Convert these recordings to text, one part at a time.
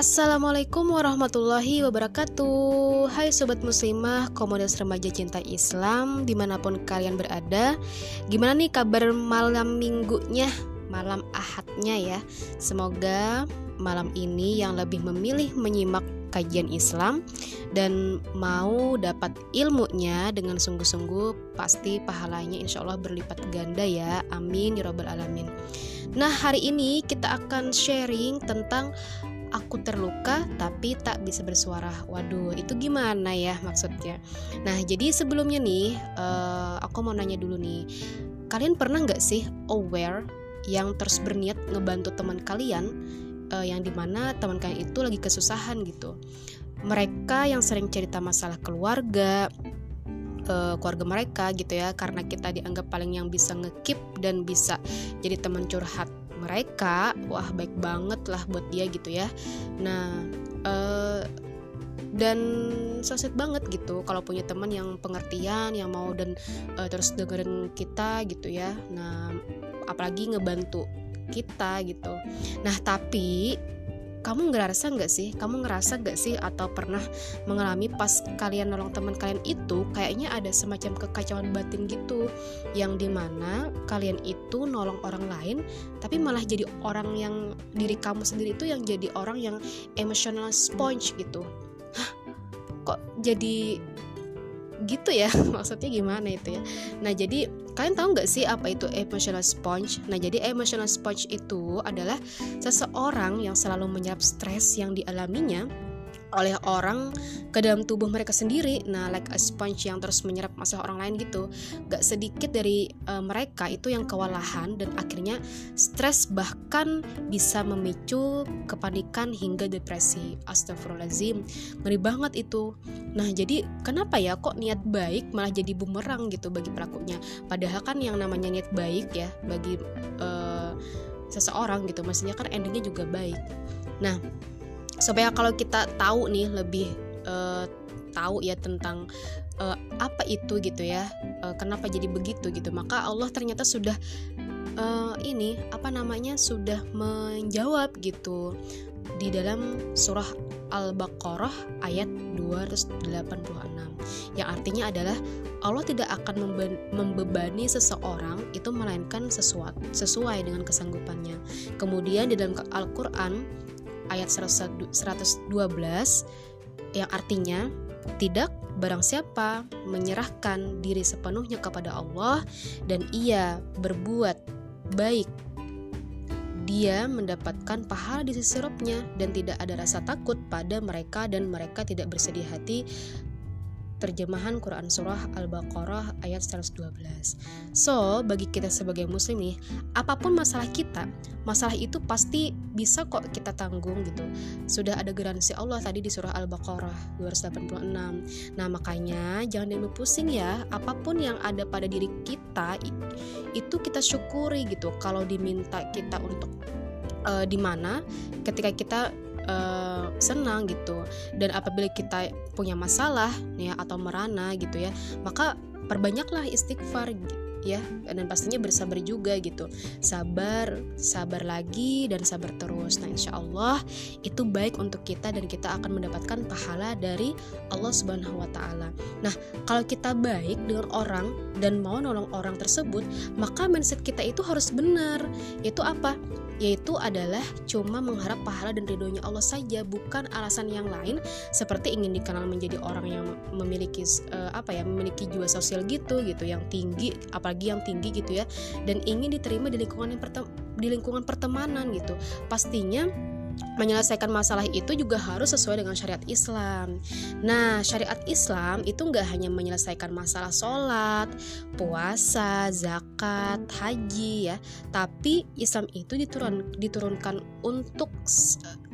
Assalamualaikum warahmatullahi wabarakatuh. Hai Sobat Muslimah, Komunitas Remaja Cinta Islam Di mana pun kalian berada. Gimana nih kabar malam minggunya Malam ahadnya ya? Semoga malam ini yang lebih memilih menyimak kajian Islam dan mau dapat ilmunya dengan sungguh-sungguh pasti pahalanya insya Allah berlipat ganda ya. Amin ya robbal alamin. Nah hari ini kita akan sharing tentang aku terluka tapi tak bisa bersuara. Waduh, itu gimana ya maksudnya? Nah, jadi sebelumnya nih, uh, aku mau nanya dulu nih, kalian pernah nggak sih aware yang terus berniat ngebantu teman kalian, uh, yang di mana teman kalian itu lagi kesusahan gitu? Mereka yang sering cerita masalah keluarga, uh, keluarga mereka gitu ya karena kita dianggap paling yang bisa ngekip dan bisa jadi teman curhat mereka wah baik banget lah buat dia gitu ya. Nah uh, dan soset banget gitu kalau punya teman yang pengertian yang mau dan uh, terus dengerin kita gitu ya. Nah apalagi ngebantu kita gitu. Nah tapi kamu ngerasa nggak sih? Kamu ngerasa nggak sih atau pernah mengalami pas kalian nolong teman kalian itu kayaknya ada semacam kekacauan batin gitu? Yang di mana kalian itu nolong orang lain tapi malah jadi orang yang diri kamu sendiri itu yang jadi orang yang emotional sponge gitu. Hah, kok jadi gitu ya? Maksudnya gimana itu ya? Nah jadi Kalian tahu nggak sih apa itu emotional sponge? Nah, jadi emotional sponge itu adalah seseorang yang selalu menyerap stres yang dialaminya oleh orang ke dalam tubuh mereka sendiri. Nah, like a sponge yang terus menyerap masalah orang lain gitu. Gak sedikit dari uh, mereka itu yang kewalahan dan akhirnya stres bahkan bisa memicu kepanikan hingga depresi. Astagfirullahaladzim, ngeri banget itu. Nah, jadi kenapa ya kok niat baik malah jadi bumerang gitu bagi pelakunya? Padahal kan yang namanya niat baik ya bagi uh, seseorang gitu, maksudnya kan endingnya juga baik. Nah, supaya kalau kita tahu nih lebih uh, tahu ya tentang uh, apa itu gitu ya uh, kenapa jadi begitu gitu maka Allah ternyata sudah uh, ini apa namanya sudah menjawab gitu di dalam surah Al-Baqarah ayat 286 yang artinya adalah Allah tidak akan membebani seseorang itu melainkan sesuatu sesuai dengan kesanggupannya. Kemudian di dalam Al-Qur'an ayat 112 yang artinya tidak barang siapa menyerahkan diri sepenuhnya kepada Allah dan ia berbuat baik dia mendapatkan pahala di sisi dan tidak ada rasa takut pada mereka dan mereka tidak bersedih hati terjemahan Quran Surah Al-Baqarah ayat 112 So, bagi kita sebagai muslim nih Apa pun masalah kita Masalah itu pasti bisa kok kita tanggung gitu. Sudah ada garansi Allah tadi di surah Al-Baqarah 286 Nah makanya jangan dulu pusing ya Apa pun yang ada pada diri kita Itu kita syukuri gitu. Kalau diminta kita untuk uh, di mana ketika kita uh, senang gitu. Dan apabila kita punya masalah ya atau merana gitu ya maka perbanyaklah istighfar ya. Dan pastinya bersabar juga gitu. Sabar sabar lagi dan sabar terus. Nah insya Allah itu baik untuk kita dan kita akan mendapatkan pahala dari Allah Subhanahu Wa Taala. Nah kalau kita baik dengan orang dan mau nolong orang tersebut maka mindset kita itu harus benar. Itu apa yaitu adalah cuma mengharap pahala dan ridhonya Allah saja bukan alasan yang lain seperti ingin dikenal menjadi orang yang memiliki uh, apa ya memiliki jiwa sosial gitu gitu yang tinggi apalagi yang tinggi gitu ya dan ingin diterima di lingkungan yang di lingkungan pertemanan gitu. Pastinya menyelesaikan masalah itu juga harus sesuai dengan syariat Islam. Nah, syariat Islam itu nggak hanya menyelesaikan masalah sholat, puasa, zakat, haji ya, tapi Islam itu diturun, diturunkan untuk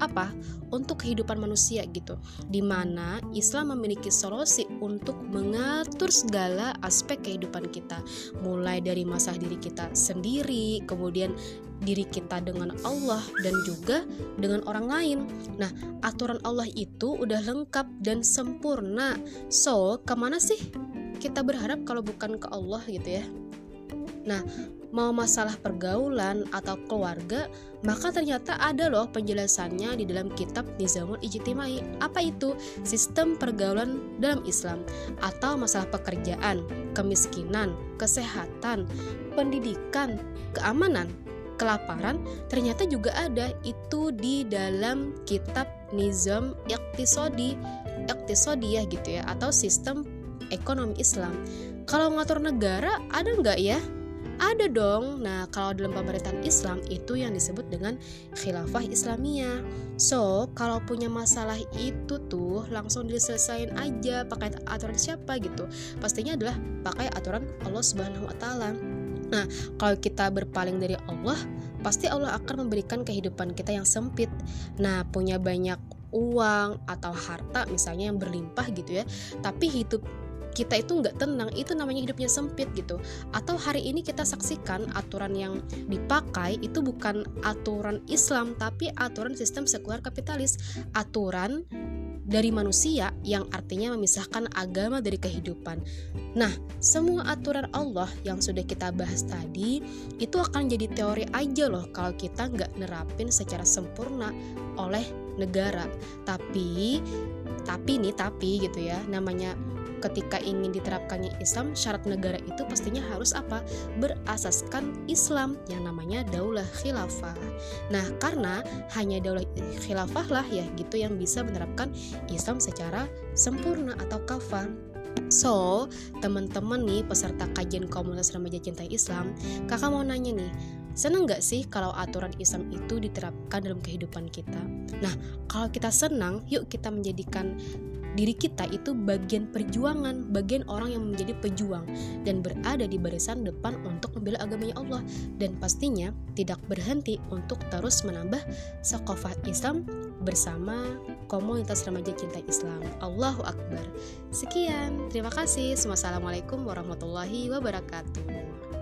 apa? Untuk kehidupan manusia gitu, di mana Islam memiliki solusi untuk mengatur segala aspek kehidupan kita, mulai dari masalah diri kita sendiri, kemudian diri kita dengan Allah dan juga dengan orang lain. Nah, aturan Allah itu udah lengkap dan sempurna. So, ke mana sih kita berharap kalau bukan ke Allah gitu ya? Nah, mau masalah pergaulan atau keluarga, maka ternyata ada loh penjelasannya di dalam kitab Nizamul Ijtimai. Apa itu? Sistem pergaulan dalam Islam atau masalah pekerjaan, kemiskinan, kesehatan, pendidikan, keamanan, kelaparan ternyata juga ada itu di dalam kitab Nizam Iqtisodi ya gitu ya atau sistem ekonomi Islam kalau ngatur negara ada nggak ya ada dong. Nah, kalau dalam pemerintahan Islam itu yang disebut dengan khilafah Islamiyah. So, kalau punya masalah itu tuh langsung diselesain aja pakai aturan siapa gitu. Pastinya adalah pakai aturan Allah Subhanahu wa taala. Nah, kalau kita berpaling dari Allah, pasti Allah akan memberikan kehidupan kita yang sempit. Nah, punya banyak uang atau harta misalnya yang berlimpah gitu ya, tapi hidup kita itu nggak tenang itu namanya hidupnya sempit gitu atau hari ini kita saksikan aturan yang dipakai itu bukan aturan Islam tapi aturan sistem sekuler kapitalis aturan dari manusia yang artinya memisahkan agama dari kehidupan. Nah, semua aturan Allah yang sudah kita bahas tadi itu akan jadi teori aja loh kalau kita nggak nerapin secara sempurna oleh negara. Tapi, tapi nih tapi gitu ya, namanya ketika ingin diterapkannya Islam, syarat negara itu pastinya harus apa? Berasaskan Islam yang namanya daulah khilafah. Nah, karena hanya daulah khilafah lah ya gitu yang bisa menerapkan Islam secara sempurna atau kafah. So, teman-teman nih peserta kajian komunitas remaja cinta Islam, kakak mau nanya nih, seneng gak sih kalau aturan Islam itu diterapkan dalam kehidupan kita? Nah, kalau kita senang, yuk kita menjadikan diri kita itu bagian perjuangan, bagian orang yang menjadi pejuang dan berada di barisan depan untuk membela agamanya Allah dan pastinya tidak berhenti untuk terus menambah sekofah Islam bersama komunitas remaja cinta Islam. Allahu Akbar. Sekian, terima kasih. Wassalamualaikum warahmatullahi wabarakatuh.